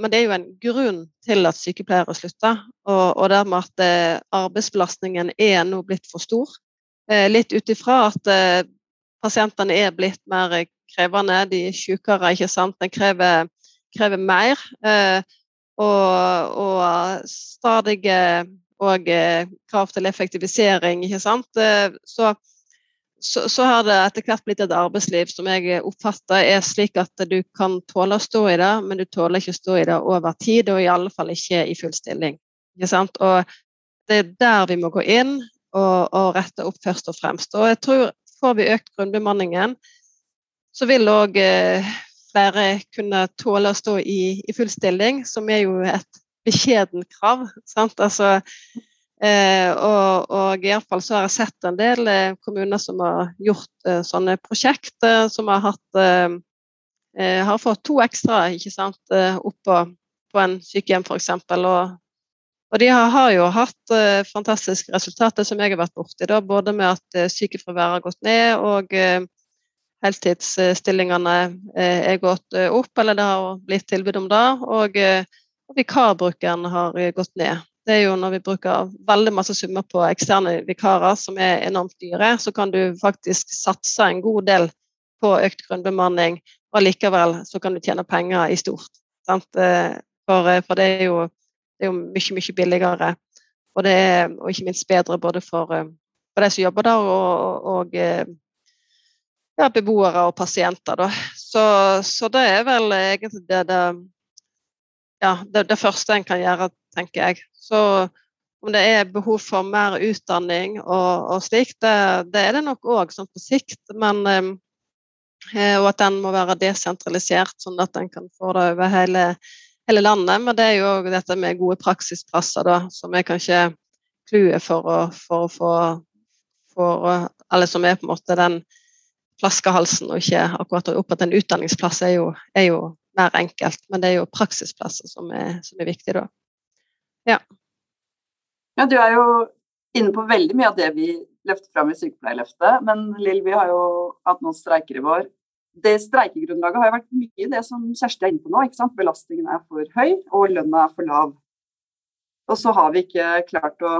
men det er jo en grunn til at sykepleiere slutter. Og, og dermed at arbeidsbelastningen er nå blitt for stor. Litt ut ifra at pasientene er blitt mer krevende, de er sykere, ikke sant. Den krever, krever mer. Og, og stadige og krav til effektivisering, ikke sant. Så så, så, har det etter hvert blitt et arbeidsliv som jeg oppfatter er slik at du kan tåle å stå i det, men du tåler ikke å stå i det over tid, og i alle fall ikke i full stilling. Ikke sant? Og det er der vi må gå inn og, og, rette opp først og fremst. Og jeg tror får vi økt grunnbemanningen, så vil òg eh, flere kunne tåle å stå i, i full stilling, som er jo et beskjedent krav. Sant? Altså, Eh, og, og iallfall så har jeg sett en del eh, kommuner som har gjort sånne prosjekter, som har hatt har fått to ekstra ikke sant, oppå på en sykehjem f.eks. Og, og de har, har jo hatt fantastiske resultater som jeg har vært borti, da, både med at sykefraværet har gått ned og heltidsstillingene er gått opp, eller det har blitt tilbud om det, og, og vikarbruken har gått ned. Det er jo når vi bruker veldig masse summer på eksterne vikarer som er enormt dyre, så kan du faktisk satse en god del på økt grunnbemanning, og likevel så kan du tjene penger i stort. Eh, for, eh, for, det er jo, det er jo mye, mye billigere. Og, det er, og ikke minst bedre både for, eh, for de som jobber der, og, og ja, beboere og pasienter. Da. Så, så, det er vel egentlig det, det, ja, det, det første en kan gjøre, tenker jeg. Så om det er behov for mer utdanning og, og slikt, det, det, er det nok òg sånn på sikt. Men, eh, og at den må være desentralisert, sånn at en kan få det over hele, hele landet. Men det er jo dette med gode praksisplasser, da, som er kanskje clouet for å få Eller som er på en måte den flaskehalsen, og ikke akkurat opp at en utdanningsplass er jo, er jo mer enkelt. Men det er jo praksisplasser som er, som er viktig da. Ja. Ja, du er jo inne på veldig mye av det vi løfter fram i Sykepleierløftet. Men Lill, vi har jo hatt noen streiker i vår. Det streikegrunnlaget har jo vært mye det som Kjersti er inne på nå. ikke sant? Belastningen er for høy, og lønna er for lav. Og så har vi ikke klart å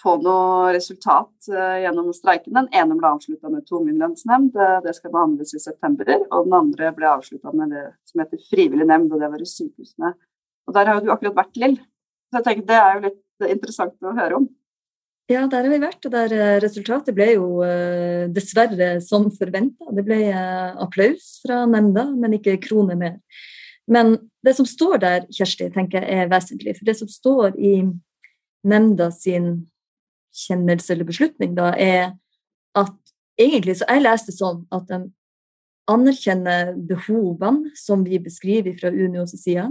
få noe resultat uh, gjennom streiken. Den ene ble avslutta med tvungen lønnsnemnd, uh, det skal behandles i september. Og den andre ble avslutta med det som heter frivillig nemnd, og det var i sykehusene. Og der har jo du akkurat vært, Lill. Så jeg tenker det er jo litt interessant å høre om. Ja, der har vi vært, og der resultatet ble jo dessverre som forventa. Det ble applaus fra nemnda, men ikke kroner mer. Men det som står der, Kjersti, tenker jeg er vesentlig. For det som står i nemnda sin kjennelse eller beslutning, da, er at egentlig så jeg leste sånn at de anerkjenner behovene som vi beskriver fra Unios side.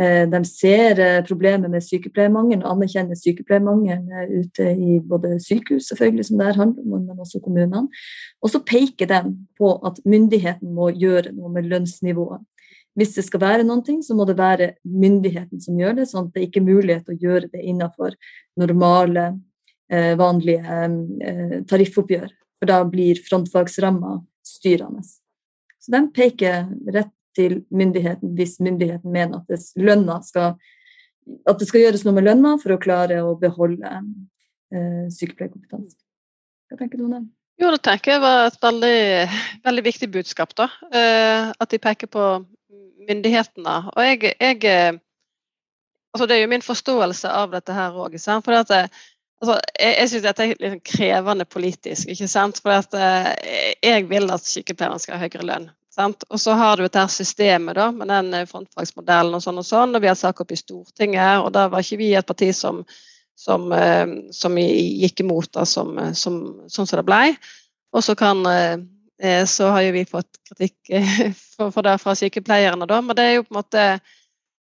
Eh, de ser eh, problemet med sykepleiermangelen anerkjenner sykepleiermangelen eh, ute i både sykehus, selvfølgelig, som det her handler om, men også kommunene. Og så peker de på at myndigheten må gjøre noe med lønnsnivået. Hvis det skal være noe, så må det være myndigheten som gjør det, sånn at det ikke er mulighet å gjøre det innenfor normale, vanlige tariffoppgjør. For da blir frontfagsramma styrende. Så de peker rett til myndigheten hvis myndigheten mener at skal, at det skal gjøres noe med lønna for å klare å beholde eh, sykepleierkompetanse. Hva tenker du om det? Jo, det tenker jeg var et veldig, veldig viktig budskap. da. Eh, at de peker på myndighetene. Og jeg, jeg, altså Det er jo min forståelse av dette her òg. Altså, jeg, jeg syns dette er sånn krevende politisk. ikke sant? For at, eh, jeg vil at sykepleierne skal ha høyere lønn. Sant? Og så har du dette systemet da, med den frontfagsmodellen og sånn og sånn. og Vi har sak opp i Stortinget, og da var ikke vi et parti som, som, som gikk imot det som, som, sånn som det ble. Og så kan Eh, så har jo vi fått kritikk eh, for, for det fra sykepleierne, da. Men det er jo på en måte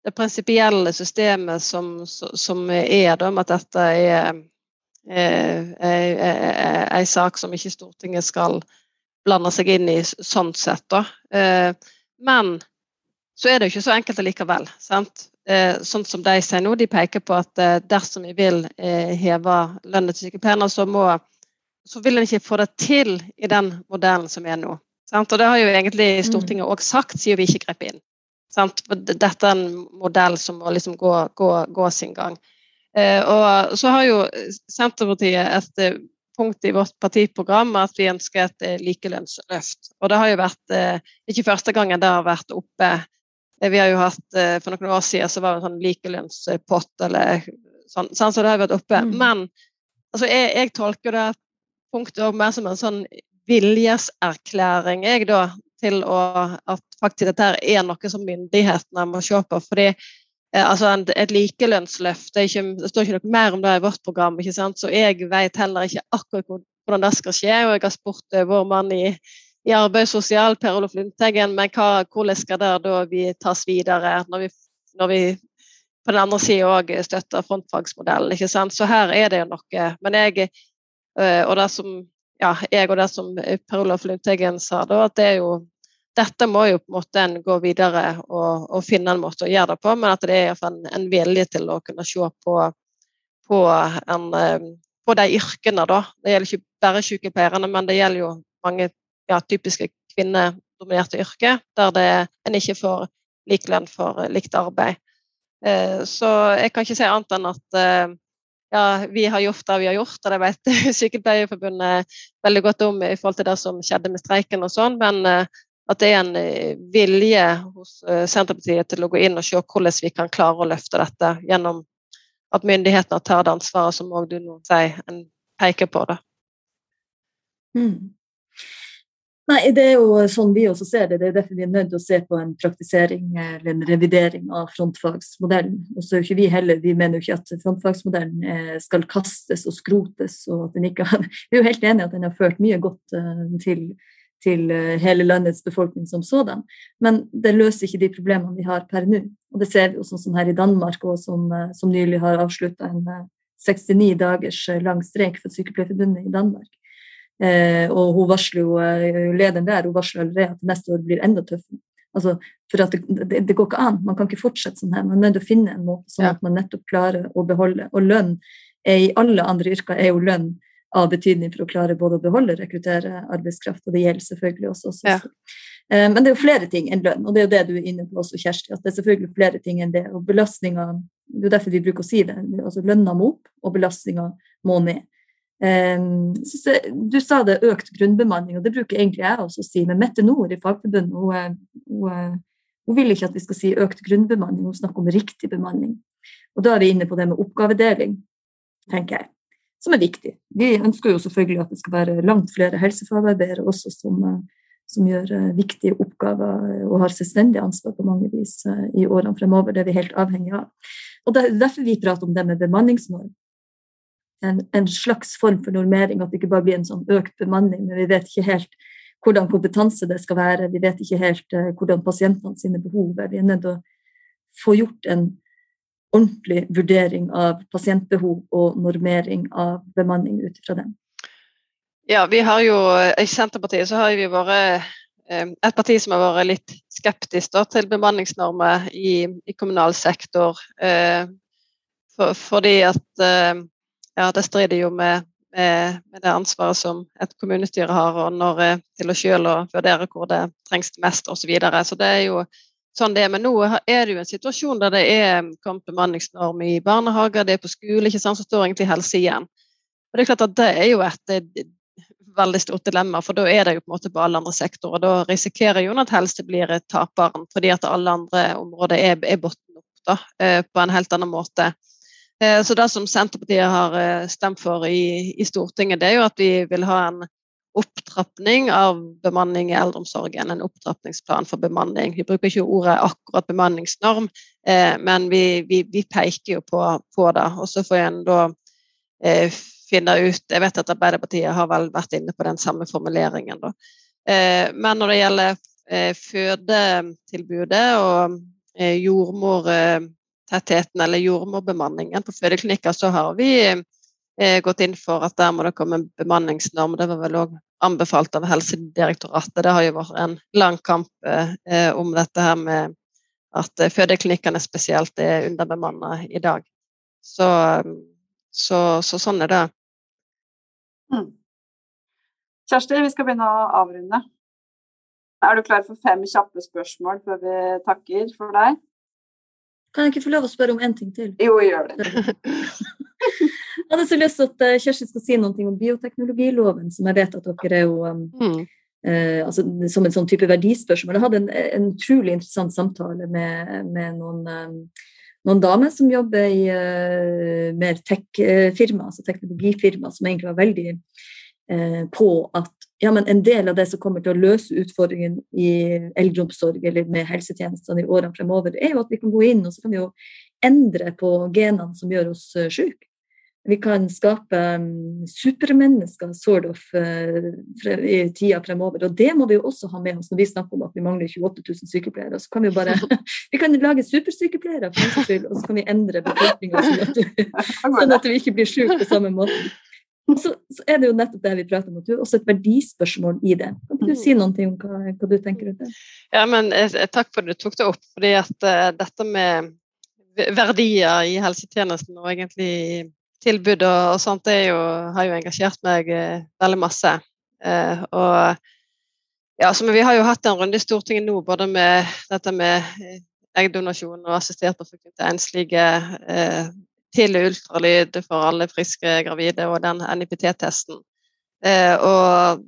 det prinsipielle systemet som, som, er, da, med at dette er en sak som ikke Stortinget skal blande seg inn i sånn sett. Da. Eh, men så er det jo ikke så enkelt allikevel. sant? Sånn som de sier nå, de peker på at dersom vi vil heve lønnen til sykepleierne, så må så vil en ikke få det til i den modellen som er nå. Sant? Og det har jo egentlig mm. Stortinget òg sagt, siden vi ikke grep inn. Sant? Dette er en modell som må liksom gå, gå, gå sin gang. Eh, og så har jo Senterpartiet et eh, punkt i vårt partiprogram at vi ønsker et eh, likelønnsløft. Og det har jo vært eh, ikke første gangen det har vært oppe. Eh, vi har jo hatt, For noen år siden så var det en sånn likelønnspott eller sånn, sånn så det har vært oppe. Mm. Men altså, jeg, jeg tolker det punktet mer som en sånn viljeserklæring jeg da, til å, at faktisk dette er noe som myndighetene må se på. fordi altså en, Et likelønnsløft det, ikke, det, står ikke noe mer om det i vårt program, ikke sant? så jeg vet heller ikke akkurat hvordan det skal skje. og Jeg har spurt uh, vår mann i, i arbeid sosial, Per Olof Lundteigen, men hva, hvordan skal det da vi tas videre når vi, når vi på den andre sida òg støtter frontfagsmodellen. ikke sant? Så her er det jo noe. Men jeg Eh, og det som ja, jeg og det som Per Olaf Lundteigen sa, da, at det er jo dette må jo på en måte en gå videre og, og, finne en måte å gjøre det på, men at det er en, en vilje til å kunne se på, på, en, eh, på de yrkene. Da. Det gjelder ikke bare sykepleierne, men det gjelder jo mange ja, typiske kvinnedominerte yrker der det, en ikke får lik lønn for likt arbeid. Eh, så jeg kan ikke si annet enn at ja, vi har gjort det vi har gjort, og det vet Sykepleierforbundet veldig godt om i forhold til det som skjedde med streiken og sånn, men eh, at det er en eh, vilje hos eh, Senterpartiet til å gå inn og se hvordan vi kan klare å løfte dette gjennom at myndighetene tar det ansvaret som òg du nå sier, en peker på det. Mm. Nei, det er jo sånn vi også ser det. Det er derfor vi er nødt til å se på en praktisering eller en revidering av frontfagsmodellen. Og så er jo ikke vi heller, vi mener jo ikke at frontfagsmodellen eh, skal kastes og skrotes. og at den ikke har, Vi er jo helt enige at den har ført mye godt til, til eh, hele landets befolkning som sådan. Men det løser ikke de problemene vi har per nå. Og det ser vi jo sånn som her i Danmark, og som, som nylig har avslutta en 69 dagers lang streik for Sykepleierforbundet i Danmark. Eh, og hun varsler jo, eh, lederen der hun varsler allerede at neste år blir enda tøffere. Altså, for at det, det, det, går ikke an. Man kan ikke fortsette sånn her. Man er nødt til å finne en måte sånn at man nettopp klarer å beholde. Og lønn er i alle andre yrker er jo lønn av betydning for å klare både å beholde og rekruttere arbeidskraft, og det gjelder selvfølgelig også oss. Ja. Eh, men det er jo flere ting enn lønn, og det er jo det du er inne på også, Kjersti. At det er selvfølgelig flere ting enn det. Og belastninga Det er derfor vi bruker å si det. altså Lønna må opp, og belastninga må ned. Um, du sa det økt grunnbemanning, og det bruker egentlig jeg også å si. Men Mette Nord i Fagforbundet hun, hun, hun, vil ikke at vi skal si økt grunnbemanning, hun snakker om riktig bemanning. Og Da er vi inne på det med oppgavedeling, tenker jeg, som er viktig. Vi ønsker jo selvfølgelig at det skal være langt flere helsefagarbeidere også som, som gjør uh, viktige oppgaver og har selvstendig ansvar på mange vis i årene fremover. Det er vi helt avhengig av. Og Det er derfor vi prater om det med bemanningsnorm en, en, slags form for normering, at det ikke bare blir en sånn økt bemanning. Men vi vet ikke helt hvordan kompetanse det skal være, vi vet ikke helt hvordan pasientene sine behov er. Vi er nødt til å få gjort en ordentlig vurdering av pasientbehov og normering av bemanning ut fra dem. Ja, vi har jo, I Senterpartiet så har vi vært eh, et parti som har vært litt skeptisk da, til bemanningsnormer i, i kommunal sektor. Eh, for, fordi at eh, ja, det strider jo med, med, med, det ansvaret som et kommunestyre har og når, eh, til å selv vurdere hvor det trengs mest osv. Så, videre. så det er jo sånn det er. Men nå er det jo en situasjon der det er kommet bemanningsnorm i barnehager, det er på skole, ikke sant, så står egentlig helse igjen. Og det er klart at det er jo et, veldig stort dilemma, for da er det jo på en måte på alle andre sektorer. Da risikerer jo at helse blir taperen, fordi at alle andre områder er, er bunnen opp da, eh, på en helt annen måte. Eh, så det som Senterpartiet har eh, stemt for i, i, Stortinget, det er jo at vi vil ha en opptrapping av bemanning i eldreomsorgen. En opptrappingsplan for bemanning. Vi bruker ikke ordet akkurat bemanningsnorm, eh, men vi, vi, vi, peker jo på, på det. Og så får en da eh, finne ut Jeg vet at Arbeiderpartiet har vel vært inne på den samme formuleringen, da. Eh, men når det gjelder fødetilbudet og jordmortettheten eller jordmorbemanningen på fødeklinikker, så har vi gått inn for at der må det komme en bemanningsnorm. Det var vel òg anbefalt av Helsedirektoratet. Det har jo vært en lang kamp eh, om dette her med at fødeklinikkene spesielt er underbemanna i dag. Så, så, så, sånn er det. Mm. Kjersti, vi skal begynne å avrunde. Er du klar for fem kjappe spørsmål før vi takker for deg? Kan jeg ikke få lov å spørre om en ting til? Jo, gjør det. jeg hadde så lyst til at uh, Kjersti skal si noe om bioteknologiloven, som jeg vet at dere er jo um, mm. uh, altså, Som en sånn type verdispørsmål. Jeg hadde en, en utrolig interessant samtale med, med noen, um, noen damer som jobber i uh, mer tech-firma, altså teknologifirma, som egentlig var veldig på at ja, men en del av det som kommer til å løse utfordringen i eldreomsorg eller med helsetjenestene i årene fremover, er jo at vi kan gå inn og så kan vi jo endre på genene som gjør oss uh, syke. Vi kan skape um, supermennesker sort of, uh, i tida fremover. Og det må vi jo også ha med oss når vi snakker om at vi mangler 28 000 sykepleiere. Så kan vi bare vi kan lage supersykepleiere, for og så kan vi endre befolkninga sånn, sånn, at vi ikke blir syke på samme måte. Så, så, er det jo nettopp det vi prater om, at du også et verdispørsmål i det. Kan du si noe om hva, hva, du tenker rundt det? Ja, men eh, Takk for at du tok det opp. fordi at uh, dette med verdier i helsetjenesten og egentlig tilbud og, og sånt, det jo, har jo engasjert meg uh, veldig masse. Uh, og ja, så, Vi har jo hatt en runde i Stortinget nå både med dette med eggdonasjon og assistert befruktning til enslige tidlig ultralyd for alle friske gravide og den NIPT-testen. Eh, og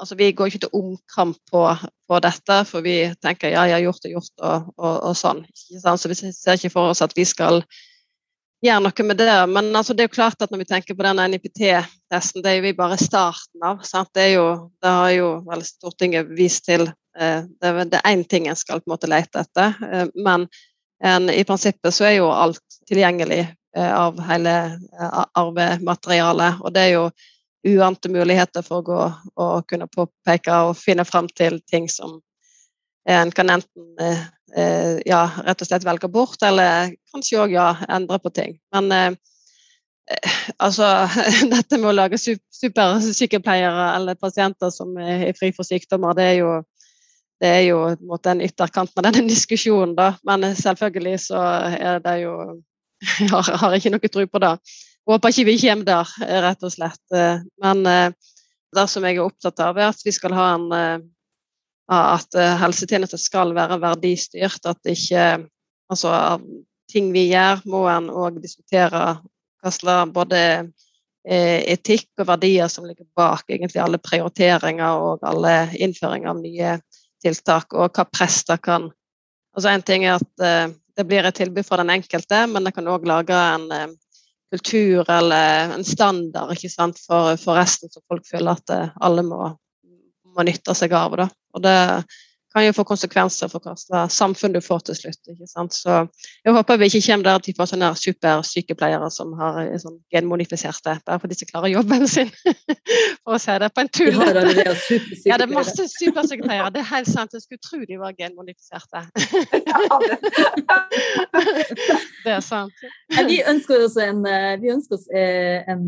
altså, vi går ikke til omkamp på, på, dette, for vi tenker ja, jeg har gjort og gjort og, og, og sånn. Så vi ser ikke for oss at vi skal gjøre noe med det. Men altså, det er jo klart at når vi tenker på den NIPT-testen, det er vi bare starten av. Det, jo, det har jo vel Stortinget vist til. Eh, det er én ting en skal på en måte lete etter. Eh, men en, i prinsippet så er jo alt tilgjengelig av hele eh, arvematerialet. Og det er jo uante muligheter for å gå og kunne påpeke og finne fram til ting som en kan enten eh, ja, rett og slett velge bort, eller kanskje òg ja, endre på ting. Men altså Dette med å lage supersykepleiere eller pasienter som er fri for sykdommer, det er jo det er jo en, ytterkant av denne diskusjonen, da. Men selvfølgelig så er det jo jeg har, har ikke noe tro på det. Håper ikke vi kommer der, rett og slett. Eh, men eh, det som jeg er opptatt av, er at vi skal ha en eh, at helsetjenester skal være verdistyrt. At ikke altså, ting vi gjør, må en òg diskutere hva slags både eh, etikk og verdier som ligger bak egentlig alle prioriteringer og alle innføringer av nye tiltak, og hva prester kan Altså En ting er at eh, det blir et tilbud fra den enkelte, men det kan òg lage en eh, kultur eller en standard ikke for, for resten, som folk føler at eh, alle må, må nytte seg av. Da. Og det kan jo få konsekvenser for hva slags samfunn du får til slutt. ikke sant? Så jeg håper vi ikke kommer der at vi får sånne supersykepleiere som har eh, sånn genmodifiserte, bare fordi de klarer jobben sin, for å si det på en tull. Ja, det er masse supersykepleiere, det er helt sant. Jeg skulle tro de var genmodifiserte. det er sant. Vi ønsker oss en, eh, vi ønsker oss eh, en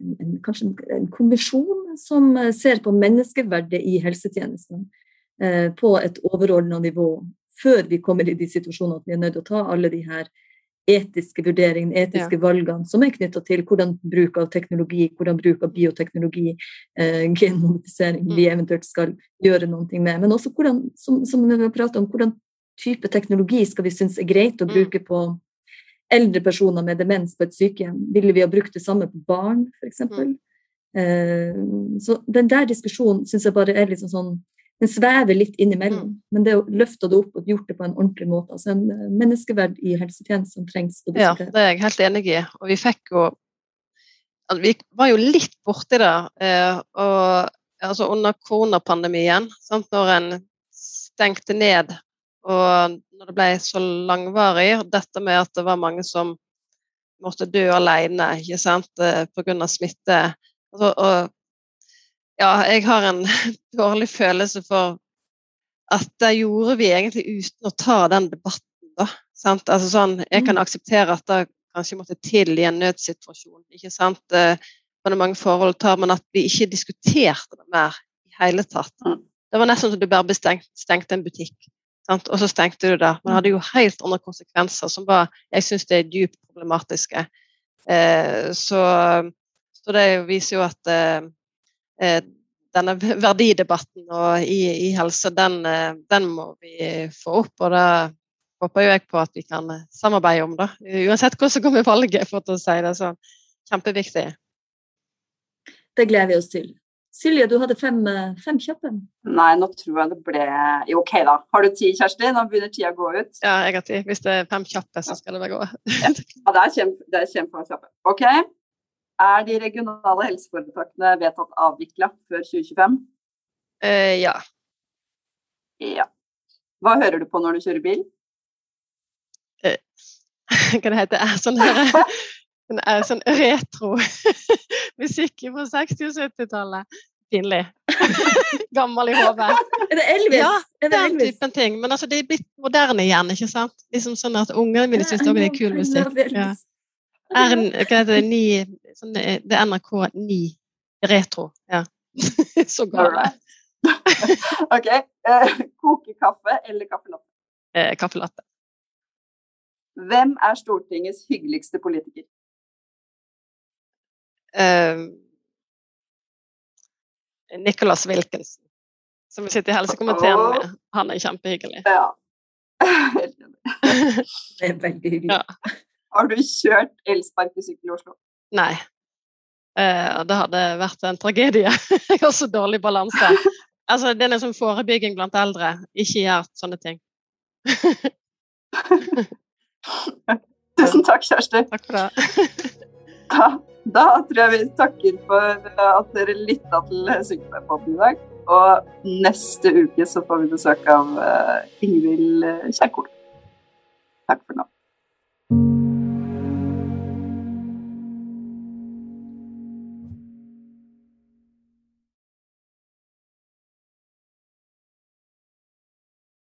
en, kanskje en kommisjon som eh, ser på menneskeverdet i helsetjenesten eh, på et overordna nivå, før vi kommer i de situasjonene at vi er nødt til å ta alle de her etiske vurderingene, etiske ja. valgene som er knytta til hvordan bruk av teknologi, hvordan bruk av bioteknologi, eh, genmodifisering vi mm. eventuelt skal gjøre noe med. Men også hvordan, som, som vi har pratet om, hvordan type teknologi skal vi synes er greit å mm. bruke på eldre personer med demens på et sykehjem. Ville vi ha brukt det samme på barn, f.eks.? Mm. Eh, så den der diskusjonen syns jeg bare er liksom sånn Den svever litt innimellom. Mm. Men det å løfte det opp og gjort det på en ordentlig måte altså En eh, menneskeverd i helsetjenesten trengs å diskutere. Ja, det er jeg helt enig i. Og vi fikk jo altså, Vi var jo litt borti det. Eh, og altså under koronapandemien, sant, når en stengte ned og når det ble så langvarig, dette med at det var mange som måtte dø alene ikke sant, eh, pga. smitte altså, og, Ja, jeg har en dårlig følelse for at det gjorde vi egentlig uten å ta den debatten, da. Sant? Altså sånn, jeg kan mm. akseptere at det kanskje måtte til i en nødsituasjon, ikke sant. Eh, det mange forhold tar, men at vi ikke diskuterte det mer i hele tatt. Det var nesten som du bare stengte en butikk. Sant? Og så stengte du det. Men det hadde jo helt andre konsekvenser som var jeg syns det er dypt problematiske. Eh, så, så, det viser jo at eh, eh denne verdidebatten i, i, helse, den, eh, den, må vi få opp. Og det håper jo jeg på at vi kan samarbeide om. det. Uansett hvordan som kommer valget, for å si det sånn. Kjempeviktig. Det gleder vi oss til. Silje, du hadde fem, eh, fem kjappe. Nei, nå tror jeg det ble Jo, OK, da. Har du ti, Kjersti? Nå begynner tida å gå ut. Ja, jeg har ti. Hvis det er fem kjappe, så skal det bare gå. ja. ja, det er kjempe, det er kjempekjappe. OK. Er de regionale helseforetakene vedtatt avvikla før 2025? Eh, ja. Ja. Hva hører du på når du kjører bil? Eh, hva det heter det? Sånn her sånn, sånn retro musikk fra 60- og 70-tallet. Pinlig. Gammel i hodet. Er det Elvis? Ja, er det den Elvis? typen ting. Men altså, det er blitt moderne igjen, ikke sant? Liksom sånn at Ungene mine syns det er kul musikk. Ja. Er, hva heter det, ni, sånn, det er NRK 9 retro. Ja. Så gale. OK. Eh, koke kaffe eller kaffelatte? Eh, kaffelatte. Hvem er Stortingets hyggeligste politiker? Eh, Nicholas Wilkinson, som vi sitter i helsekomiteen med. Han er kjempehyggelig. Ja. det er veldig hyggelig. Ja. Har du kjørt elsparkesykkel i Oslo? Nei. Eh, det hadde vært en tragedie. Jeg har så dårlig balanse. Altså, det er liksom forebygging blant eldre. Ikke gjør sånne ting. Tusen takk, Kjersti. Takk for det. Da da tror jeg vi takker for at dere lytta til Sykepleierpodden i dag. Og neste uke så får vi besøk av uh, Ingvild Kjerkol. Takk for nå.